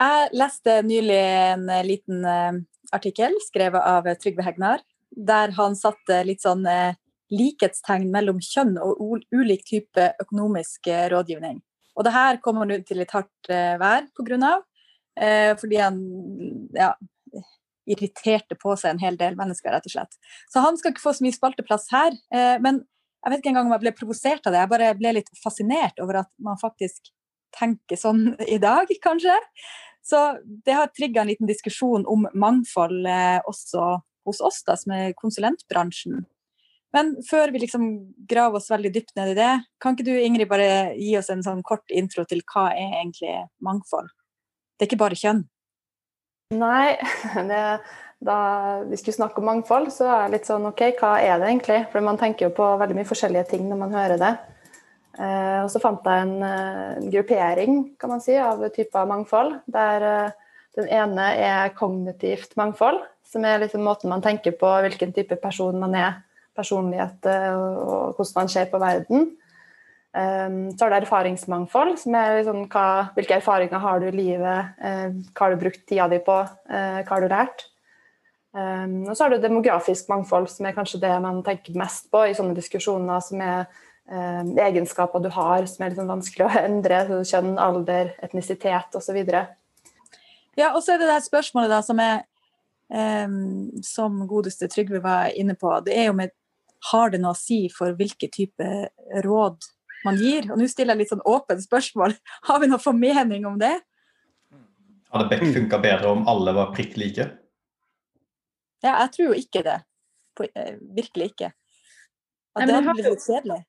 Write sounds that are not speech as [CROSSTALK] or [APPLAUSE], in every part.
Jeg leste nylig en eh, liten uh, artikkel skrevet av Trygve Hegnar, der han satte litt sånn likhetstegn mellom kjønn og ulik type økonomisk rådgivning. Og det her kommer han ut til litt hardt vær pga. av, fordi han ja, irriterte på seg en hel del mennesker, rett og slett. Så han skal ikke få så mye spalteplass her. men jeg vet ikke engang om jeg ble provosert av det, jeg bare ble litt fascinert over at man faktisk tenker sånn i dag, kanskje. Så det har trigga en liten diskusjon om mangfold eh, også hos oss, da, som er konsulentbransjen. Men før vi liksom graver oss veldig dypt ned i det, kan ikke du Ingrid bare gi oss en sånn kort intro til hva er egentlig mangfold? Det er ikke bare kjønn? Nei, [LAUGHS] det, da vi skulle snakke om mangfold, så er det litt sånn OK, hva er det egentlig? For man tenker jo på veldig mye forskjellige ting når man hører det. Eh, og så fant jeg en, eh, en, gruppering kan man si, av typer mangfold. Der eh, den ene er kognitivt mangfold, som er liksom måten man tenker på hvilken type person man er. Personlighet og hvordan man ser på verden. Så har du erfaringsmangfold, som er liksom hva, hvilke erfaringer har du i livet, hva har du brukt tida di på, hva har du lært. Og så har du demografisk mangfold, som er kanskje det man tenker mest på i sånne diskusjoner, som er egenskaper du har som er sånn vanskelig å endre. Kjønn, alder, etnisitet osv. Ja, og så er det det spørsmålet da som er um, Som godeste Trygve var inne på. Det er jo med Har det noe å si for hvilke type råd man gir? Og nå stiller jeg litt sånn åpent spørsmål. [LAUGHS] Har vi noen formening om det? Hadde Beck funka bedre om alle var prikk like? Ja, jeg tror jo ikke det. Eh, virkelig ikke. At det blir litt kjedelig.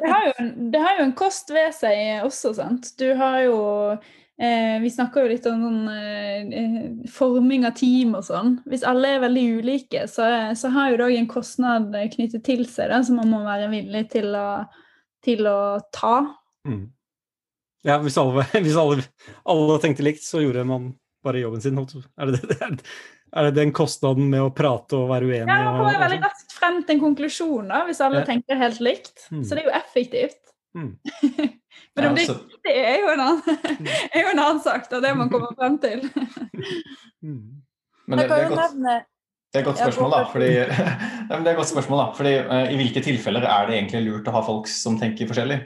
det, har jo, det har jo en kost ved seg også, sant. Du har jo eh, Vi snakker jo litt om sånn eh, forming av team og sånn. Hvis alle er veldig ulike, så, så har jo det òg en kostnad knyttet til seg da, som man må være villig til å, til å ta. Mm. Ja, hvis, alle, [LAUGHS] hvis alle, alle, tenkte likt, så gjorde man bare jobben sin. Er det det? Er det den kostnaden med å prate og være uenig? Ja, man kommer veldig raskt frem til en konklusjon da, hvis alle ja. tenker helt likt. Mm. Så det er jo effektivt. Mm. [LAUGHS] Men om det ikke er jo en annen, [LAUGHS] er jo en annen sak, da, det man kommer frem til. [LAUGHS] mm. Men det, det, er godt, det er et godt spørsmål, da. Fordi, det er et godt spørsmål, da. Fordi uh, I hvilke tilfeller er det egentlig lurt å ha folk som tenker forskjellig?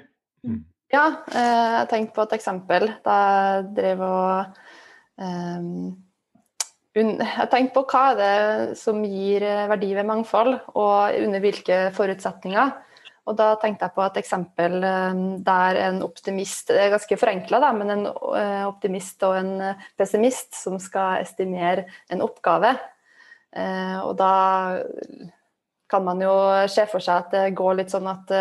Mm. Ja, uh, jeg tenkte på et eksempel da jeg drev og um, jeg tenker på hva er det som gir eh, verdi ved mangfold, og under hvilke forutsetninger. Og da tenkte jeg på et eksempel eh, der en optimist Det er ganske forenkla, men en eh, optimist og en pessimist som skal estimere en oppgave. Og da kan man jo se for seg at det går litt sånn at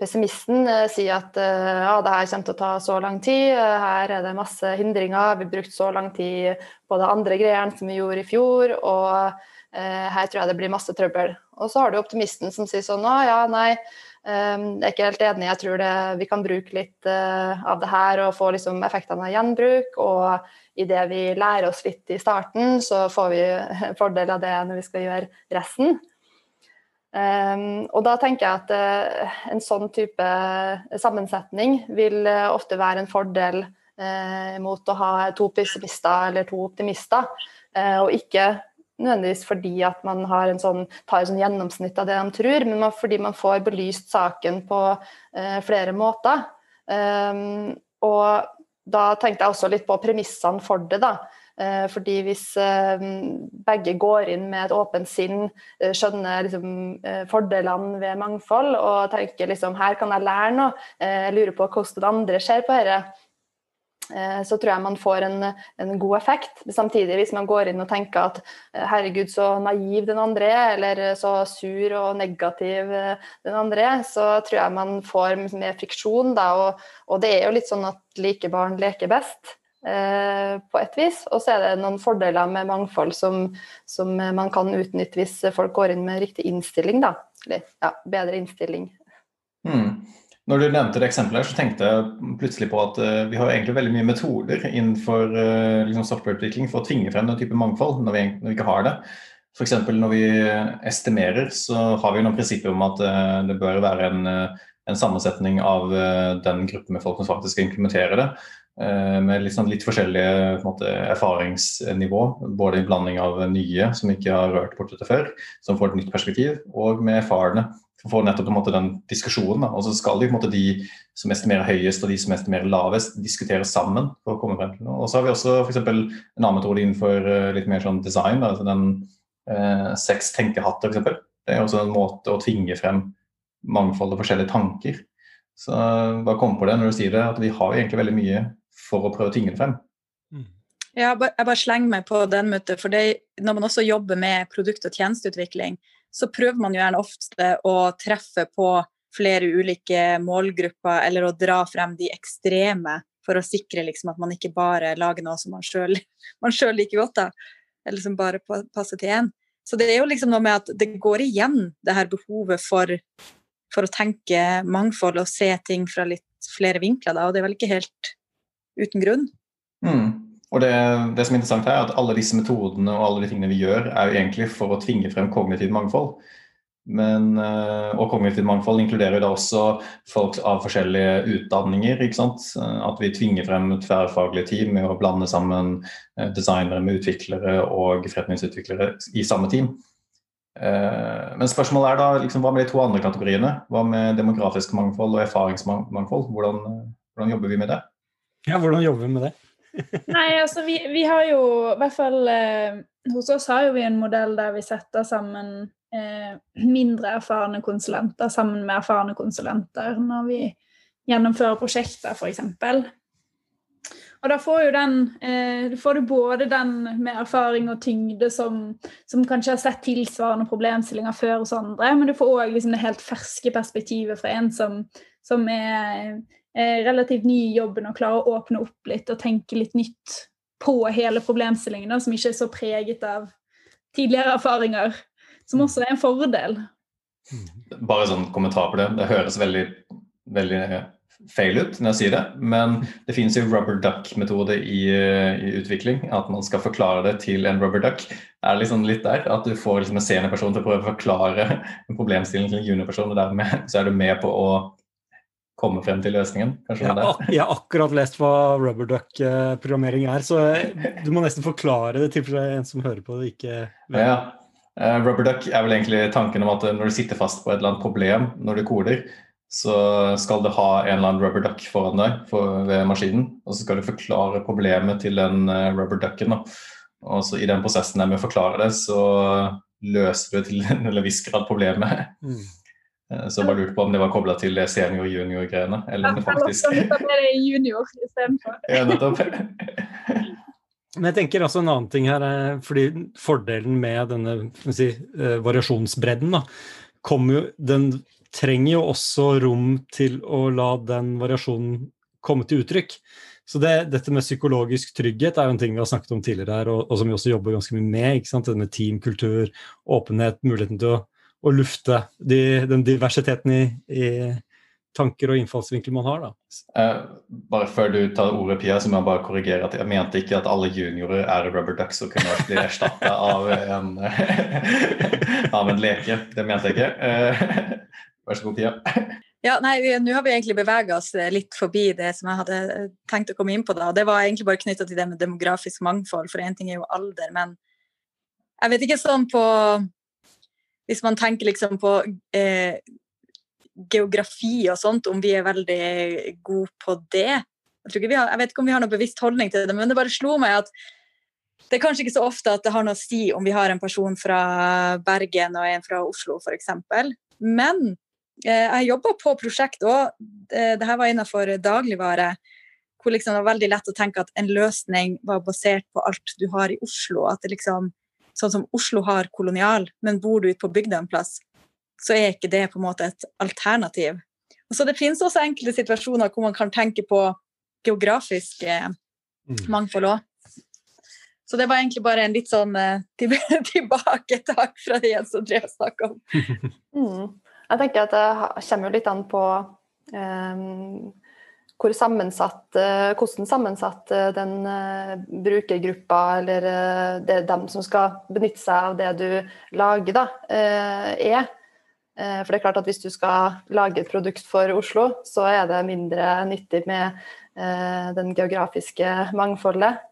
pessimisten eh, sier at eh, ja, det her kommer til å ta så lang tid, eh, her er det masse hindringer, vi har brukt så lang tid på det andre greiene som vi gjorde i fjor, og eh, her tror jeg det blir masse trøbbel. Og så har du optimisten som sier sånn å ja, nei, jeg er ikke helt enig, jeg tror det, vi kan bruke litt av det her og få liksom, effektene av gjenbruk. Og idet vi lærer oss litt i starten, så får vi [LAUGHS] fordel av det når vi skal gjøre resten. Um, og da tenker jeg at uh, en sånn type sammensetning vil uh, ofte være en fordel uh, mot å ha to pessimister eller to optimister, og ikke nødvendigvis fordi at man en sånn, tar en sånn gjennomsnitt av det de tror, men man, fordi man får belyst saken på flere måter. Um, og da tenkte jeg også litt på premissene for det. da fordi hvis eh, begge går inn med et åpent sinn, eh, skjønner liksom, fordelene ved mangfold og tenker liksom her kan jeg lære noe, jeg lurer på hvordan andre ser på dette, så tror jeg man får en, en, god effekt. Samtidig, hvis man går inn og tenker at herregud, så naiv den andre er, eller så sur og negativ den andre er, så tror jeg man får mer friksjon. Da, og, og det er jo litt sånn at like barn leker best. Eh, på et vis. Og så er det noen fordeler med mangfold som, som, man kan utnytte hvis folk går inn med riktig innstilling. Da. Eller ja, bedre innstilling. Mm. Når du nevnte det eksempelet, så tenkte jeg plutselig på at uh, vi har egentlig veldig mye metoder innenfor uh, liksom softwareutvikling for å tvinge frem den type mangfold når vi, når vi ikke har det. F.eks. når vi estimerer, så har vi noen prinsipper om at uh, det bør være en, en sammensetning av den gruppen med folk som faktisk skal implementere det. Med litt, sånn, litt forskjellige måte, erfaringsnivå. Både i blanding av nye som ikke har rørt bortsett før, som får et nytt perspektiv, og med erfarne for å få nettopp måte, den diskusjonen. Og så skal de, måte, de som estimerer høyest og de som estimerer lavest, diskutere sammen. for å komme frem til noe. Og så har vi også for en annen metode innenfor uh, litt mer sånn design. altså den eh, Seks tenkehatter, f.eks. Det er også en måte å tvinge frem mangfold og forskjellige tanker. Så uh, bare kom på det når du sier det, at vi har egentlig veldig mye for å prøve tingene frem. Mm. Ja, jeg bare slenger meg på den, måten, for det, når man også jobber med produkt- og tjenesteutvikling, så prøver man jo gjerne ofte å treffe på flere ulike målgrupper, eller å dra frem de ekstreme for å sikre liksom, at man ikke bare lager noe som man sjøl [LAUGHS] liker godt, da, eller som bare passer til én. Så det er jo liksom noe med at det går igjen, det her behovet for, for å tenke mangfold og se ting fra litt flere vinkler, da, og det er vel ikke helt uten grunn. Mm. Og det, det, som er interessant her, er at alle disse metodene og alle de tingene vi gjør, er jo egentlig for å tvinge frem kognitivt mangfold. Men, eh, og kognitivt mangfold inkluderer jo da også folk av forskjellige utdanninger. ikke sant? At vi tvinger frem tverrfaglige team med å blande sammen eh, designere med utviklere og forretningsutviklere i samme team. Eh, men spørsmålet er da liksom, hva med de to andre kategoriene? Hva med demografisk mangfold og erfaringsmangfold? Hvordan, hvordan jobber vi med det? Ja, hvordan jobber vi med det? Nei, altså vi, vi, har jo i hvert fall eh, Hos oss har jo vi en modell der vi setter sammen eh, mindre erfarne konsulenter sammen med erfarne konsulenter når vi gjennomfører prosjekter, f.eks. Og da får, jo den, eh, får du både den med erfaring og tyngde som, som kanskje har sett tilsvarende problemstillinger før hos andre, men du får òg liksom det helt ferske perspektivet fra en som, som er relativt ny i jobben og klarer å åpne opp litt og tenke litt nytt på hele problemstillingen, som ikke er så preget av tidligere erfaringer, som også er en fordel. Bare sånn kommentar på det. Det høres veldig, veldig feil ut når jeg sier det, men det finnes jo rubber duck-metode i, i, utvikling. At man skal forklare det til en rubber duck. er liksom litt der, At du får liksom en seniorperson til å prøve å forklare en problemstilling til en juniorperson, og dermed så er du med på å komme frem til løsningen. Kanskje jeg, ak jeg har akkurat lest hva rubberduck-programmering er, så [LAUGHS] du må nesten forklare det til en som hører på det, ikke vet. Ja. Uh, rubberduck er vel egentlig tanken om at når du sitter fast på et eller annet problem når du koder, så skal du ha en eller annen rubberduck foran deg for, ved maskinen, og så skal du forklare problemet til den uh, rubberducken. Og så i den prosessen der med å forklare det, så løser du til en viss grad problemet. Mm. Eh, jeg bare lurte på om det var kobla til senior-junior-greiene. Eller om det faktisk junior [LAUGHS] ja, nettopp. Men jeg tenker også en annen ting her, fordi fordelen med denne si, eh, variasjonsbredden da, jo, den trenger jo også rom til å la den variasjonen komme til uttrykk. Så det, dette med psykologisk trygghet er jo en ting vi har snakket om tidligere her, og, og som vi også jobber ganske mye med. ikke sant? Denne teamkultur, åpenhet, muligheten til å å lufte de, den diversiteten i, i, tanker og innfallsvinkler man har. Da. Uh, bare før du tar ordet, Pia, så må jeg bare korrigere at jeg mente ikke at alle juniorer er rubber ducks og kunne bli erstatta av, en, [LAUGHS] av en leke. Det mente jeg ikke. Uh, vær så god, Pia. Ja, nei, Nå har vi egentlig bevega oss litt forbi det som jeg hadde tenkt å komme inn på. da. Det var egentlig bare knytta til det med demografisk mangfold, for én ting er jo alder, men jeg vet ikke sånn på hvis man tenker liksom på eh, geografi og sånt, om vi er veldig gode på det. Jeg, har, jeg, vet ikke om vi har noen bevisst holdning til det, men det bare slo meg at det er kanskje ikke så ofte at det har noe å si om vi har en person fra Bergen og en fra Oslo, f.eks. Men eh, jeg jobba på prosjekt òg, det, det var innenfor dagligvare, hvor liksom det var veldig lett å tenke at en løsning var basert på alt du har i Oslo. At det liksom sånn som Oslo har kolonial, men bor du ute på bygda en plass, så er ikke det på en måte et alternativ. Og så Det finnes også enkelte situasjoner hvor man kan tenke på geografisk eh, mm. mangfold òg. Så det var egentlig bare en litt sånn eh, [LAUGHS] tilbaketak fra det Jens Andreas snakka om. [LAUGHS] Mm. Jeg tenker at det kommer jo litt an på um, hvor sammensatt, eh, hvordan sammensatt eh, den eh, brukergruppa eller det er dem som skal benytte seg av det du lager, da, er. For det er klart at Hvis du skal lage et produkt for Oslo, så er det mindre nyttig med den geografiske mangfoldet.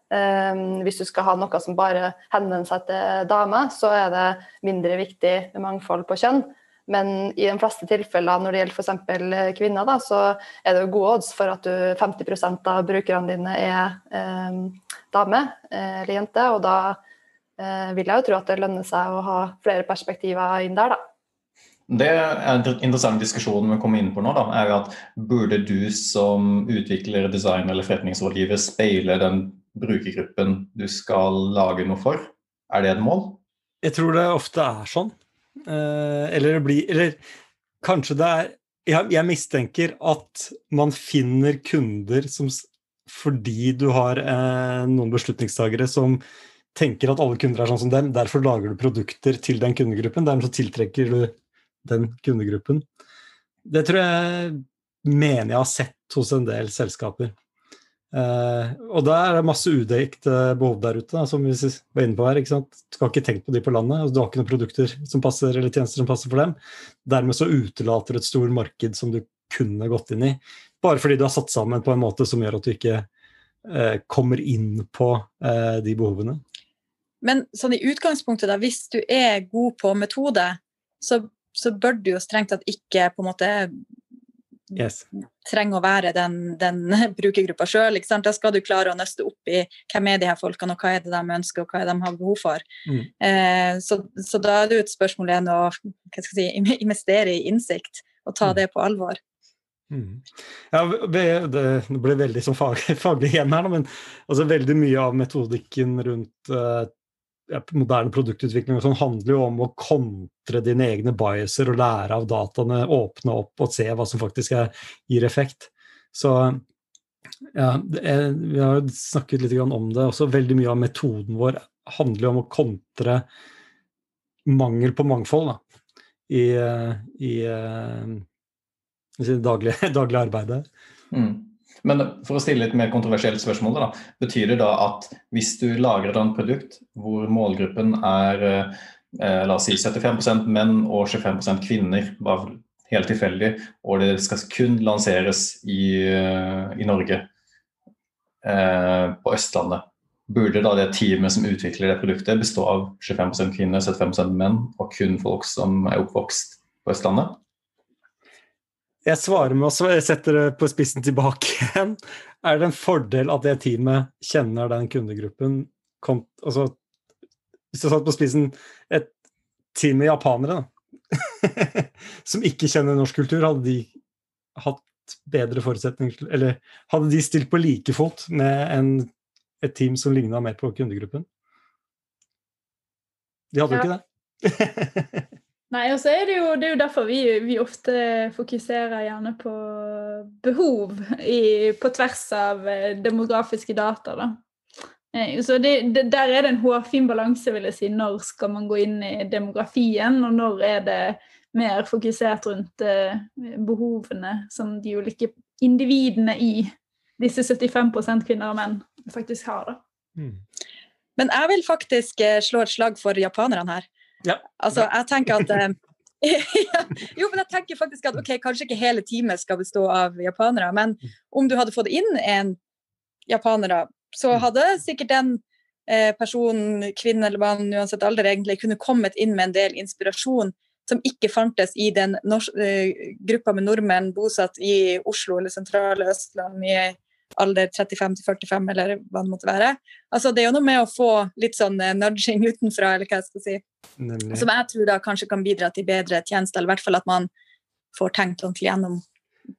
Hvis du skal ha noe som bare henvender seg til damer, så er det mindre viktig med mangfold på kjønn. Men i de fleste tilfeller når det gjelder f.eks. kvinner, da, så er det jo gode odds for at du, 50% av brukerne dine er eh, dame eh, eller jente. Og da eh, vil jeg jo tro at det lønner seg å ha flere perspektiver inn der, da. Det er en interessant diskusjon vi kommer inn på nå. Da, er jo at Burde du som utvikler, designer eller forretningsrådgiver speile den brukergruppen du skal lage noe for? Er det et mål? Jeg tror det ofte er sånn. Eh, eller det blir Eller kanskje det er jeg, jeg, mistenker at man finner kunder som fordi du har eh, noen beslutningstagere som tenker at alle kunder er sånn som dem, derfor lager du produkter til den kundegruppen. Dermed så tiltrekker du den kundegruppen. Det tror jeg mener jeg har sett hos en del selskaper. Uh, og da er det masse udekt uh, behov der ute, som vi var inne på her. ikke sant? Du har ikke tenkt på de på landet, og du har ikke noen produkter som passer, eller tjenester som passer for dem. Dermed så utelater et stort marked som du kunne gått inn i, bare fordi du har satt sammen på en måte som gjør at du ikke eh, kommer inn på de behovene. Men sånn i utgangspunktet, da, hvis du er god på metode, så, så bør du jo strengt tatt ikke på en måte yes. trenger å være den, den [LAUGHS] brukergruppa sjøl. Da skal du klare å nøste opp i hvem er de her folkene, og hva er det de ønsker, og hva er det de har behov for. Mm. Eh, så, så, da er det jo et spørsmål igjen å si, [LAUGHS] investere i innsikt og ta mm. det på alvor. Mm. Ja, det, ble veldig som fag, [LAUGHS] faglig igjen her, men altså, veldig mye av metodikken rundt uh, moderne produktutvikling og sånn handler jo om å kontre dine egne biaser og lære av dataene, åpne opp og se hva som faktisk er, gir effekt. Så ja, er, vi har jo snakket litt om det også. Veldig mye av metoden vår handler jo om å kontre mangel på mangfold da, i, i, i det daglige, [LAUGHS] daglige arbeidet. Mm. Men for å stille et mer kontroversielt spørsmål, da, betyr det da at hvis du lagrer et produkt hvor målgruppen er eh, la oss si 75% menn og 25 kvinner, bare helt tilfeldig, og det skal kun lanseres i, eh, i Norge, eh, på Østlandet, burde da det teamet som utvikler det produktet bestå av 25% kvinner, 75% menn og kun folk som er oppvokst på Østlandet? Jeg svarer med å sette det på spissen tilbake [LAUGHS] igjen. Er det en fordel at det teamet kjenner den kundegruppen? Kom, altså, hvis du satt på spissen et team med japanere da, [LAUGHS] som ikke kjenner norsk kultur, hadde de hatt bedre forutsetninger Eller hadde de stilt på like fot med en, et team som ligna mer på kundegruppen? De hadde jo ja. ikke det. [LAUGHS] Nei, og så er det jo, det er jo derfor vi, vi, ofte fokuserer gjerne på behov i, på tvers av eh, demografiske data. da. Eh, så det, det, Der er det en hårfin balanse, vil jeg si. Når skal man gå inn i demografien, og når er det mer fokusert rundt eh, behovene som de ulike individene i disse 75% kvinner og menn faktisk har. da. Mm. Men jeg vil faktisk slå et slag for japanerne her. Ja. Altså, jeg tenker at eh, [LAUGHS] jo, men jeg tenker faktisk at ok, kanskje ikke hele teamet skal bestå av japanere, men om du hadde fått inn en japanere, så mm. hadde sikkert den eh, personen, kvinne eller mann, uansett alder, egentlig kunne kommet inn med en del inspirasjon som ikke fantes i den eh, gruppa med nordmenn bosatt i Oslo eller sentrale Østland i alder 35-45, eller hva det måtte være. Altså, det er jo noe med å få litt sånn eh, nudging [LAUGHS] utenfra, eller hva jeg skal si. Nemlig. Som jeg tror da kanskje kan bidra til bedre tjenester, eller i hvert fall at man får tenkt ordentlig gjennom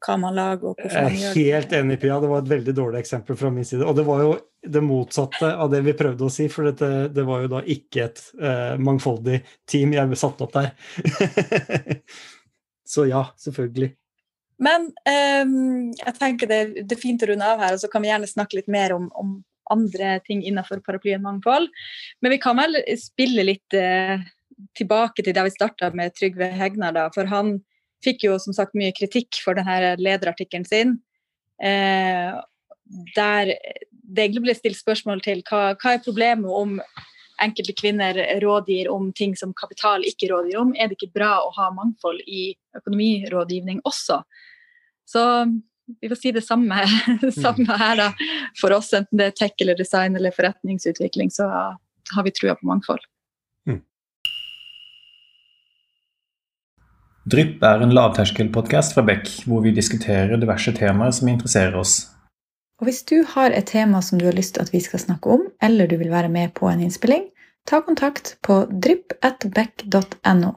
hva man lager og hvorfor man gjør det. Helt enig, Pia. Det var et veldig dårlig eksempel fra min side. Og det var jo det motsatte av det vi prøvde å si, for dette, det var jo da ikke et uh, mangfoldig team jeg satte opp der. [LAUGHS] Så ja, selvfølgelig. Men um, jeg tenker det, det, er fint å runde av her, og så kan vi gjerne snakke litt mer om, om andre ting innenfor paraplyen mangfold. Men vi kan vel spille litt uh, tilbake til der vi starta med Trygve Hegnar. Da, for han fikk jo som sagt mye kritikk for denne lederartikkelen sin. Uh, der det egentlig ble stilt spørsmål til hva, hva er problemet om enkelte kvinner rådgir om ting som kapital ikke rådgir om. Er det ikke bra å ha mangfold i økonomirådgivning også? Så vi får si det samme, [LAUGHS] samme her, da. For oss, enten det er tech eller design eller forretningsutvikling, så har vi trua på mangfold. Drypp er en lavterskelpodkast fra Beck, hvor vi diskuterer diverse temaer som interesserer oss. Og Hvis du har et tema som du har lyst til at vi skal snakke om, eller du vil være med på en innspilling, ta kontakt på drypp.beck.no.